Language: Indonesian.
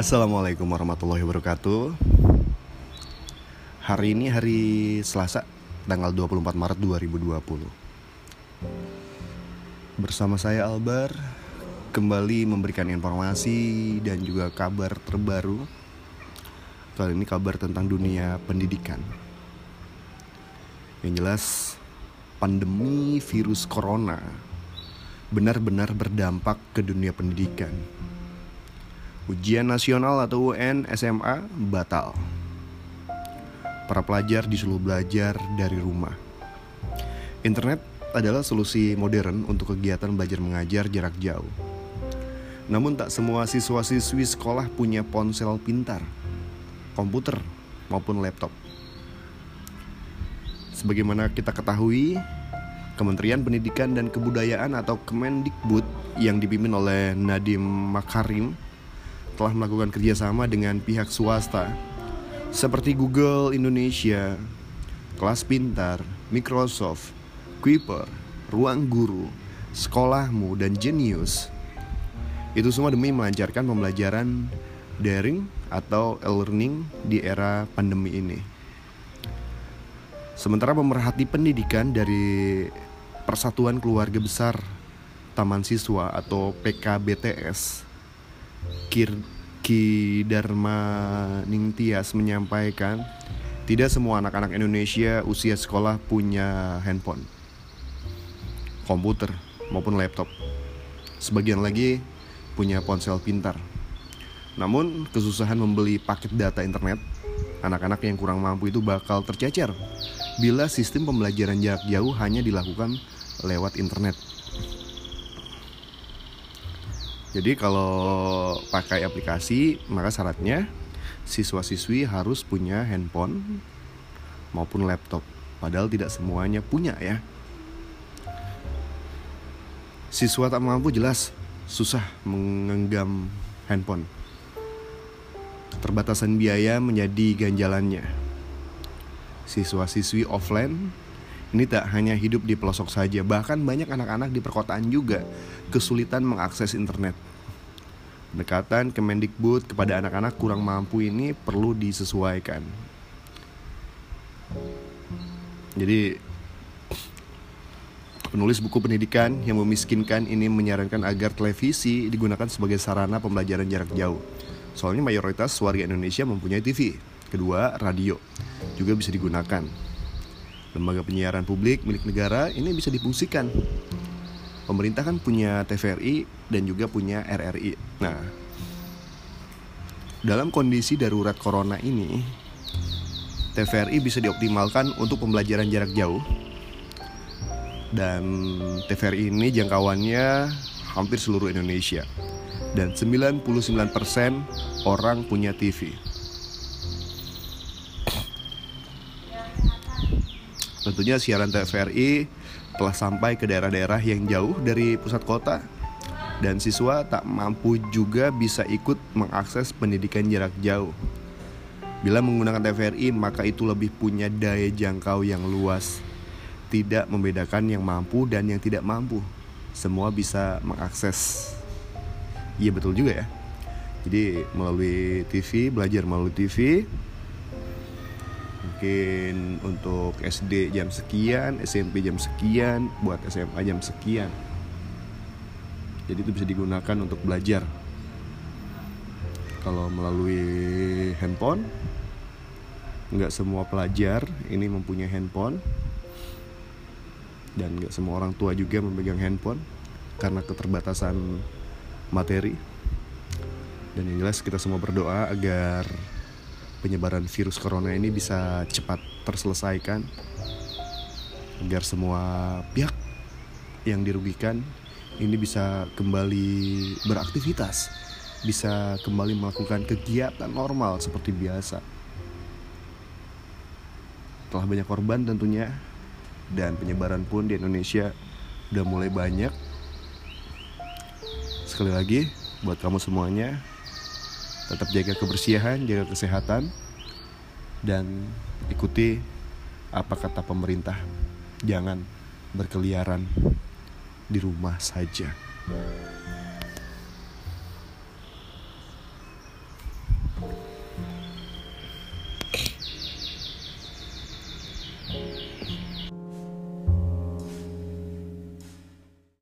Assalamualaikum warahmatullahi wabarakatuh. Hari ini hari Selasa Tanggal 24 Maret 2020 Bersama saya Albar Kembali memberikan informasi dan juga kabar terbaru. Kali ini kabar tentang dunia pendidikan. Yang jelas pandemi virus corona Benar-benar berdampak ke dunia pendidikan Ujian nasional atau UN SMA batal. Para pelajar disuruh belajar dari rumah. Internet adalah solusi modern untuk kegiatan belajar mengajar jarak jauh. Namun tak semua siswa-siswi sekolah punya ponsel pintar, komputer maupun laptop. Sebagaimana kita ketahui, Kementerian Pendidikan dan Kebudayaan atau Kemendikbud yang dipimpin oleh Nadiem Makarim telah melakukan kerjasama dengan pihak swasta seperti Google Indonesia, Kelas Pintar, Microsoft, Kuiper, Ruang Guru, Sekolahmu, dan Genius. Itu semua demi melancarkan pembelajaran daring atau e-learning di era pandemi ini. Sementara pemerhati pendidikan dari Persatuan Keluarga Besar Taman Siswa atau PKBTS Kir Ki Dharma Ningtyas menyampaikan tidak semua anak-anak Indonesia usia sekolah punya handphone, komputer maupun laptop. Sebagian lagi punya ponsel pintar. Namun kesusahan membeli paket data internet, anak-anak yang kurang mampu itu bakal tercecer bila sistem pembelajaran jarak jauh hanya dilakukan lewat internet. Jadi kalau pakai aplikasi maka syaratnya siswa-siswi harus punya handphone maupun laptop. Padahal tidak semuanya punya ya. Siswa tak mampu jelas susah mengenggam handphone. Terbatasan biaya menjadi ganjalannya. Siswa-siswi offline ini tak hanya hidup di pelosok saja, bahkan banyak anak-anak di perkotaan juga kesulitan mengakses internet. Pendekatan Kemendikbud kepada anak-anak kurang mampu ini perlu disesuaikan. Jadi penulis buku pendidikan yang memiskinkan ini menyarankan agar televisi digunakan sebagai sarana pembelajaran jarak jauh. Soalnya mayoritas warga Indonesia mempunyai TV. Kedua, radio juga bisa digunakan lembaga penyiaran publik milik negara ini bisa difungsikan. Pemerintah kan punya TVRI dan juga punya RRI. Nah, dalam kondisi darurat corona ini, TVRI bisa dioptimalkan untuk pembelajaran jarak jauh. Dan TVRI ini jangkauannya hampir seluruh Indonesia. Dan 99% orang punya TV. Tentunya siaran TVRI telah sampai ke daerah-daerah yang jauh dari pusat kota dan siswa tak mampu juga bisa ikut mengakses pendidikan jarak jauh. Bila menggunakan TVRI maka itu lebih punya daya jangkau yang luas. Tidak membedakan yang mampu dan yang tidak mampu. Semua bisa mengakses. Iya betul juga ya. Jadi melalui TV, belajar melalui TV, mungkin untuk SD jam sekian, SMP jam sekian, buat SMA jam sekian. Jadi itu bisa digunakan untuk belajar. Kalau melalui handphone, nggak semua pelajar ini mempunyai handphone dan nggak semua orang tua juga memegang handphone karena keterbatasan materi. Dan yang jelas kita semua berdoa agar penyebaran virus corona ini bisa cepat terselesaikan agar semua pihak yang dirugikan ini bisa kembali beraktivitas, bisa kembali melakukan kegiatan normal seperti biasa. Telah banyak korban tentunya dan penyebaran pun di Indonesia udah mulai banyak. Sekali lagi buat kamu semuanya tetap jaga kebersihan, jaga kesehatan, dan ikuti apa kata pemerintah. Jangan berkeliaran di rumah saja.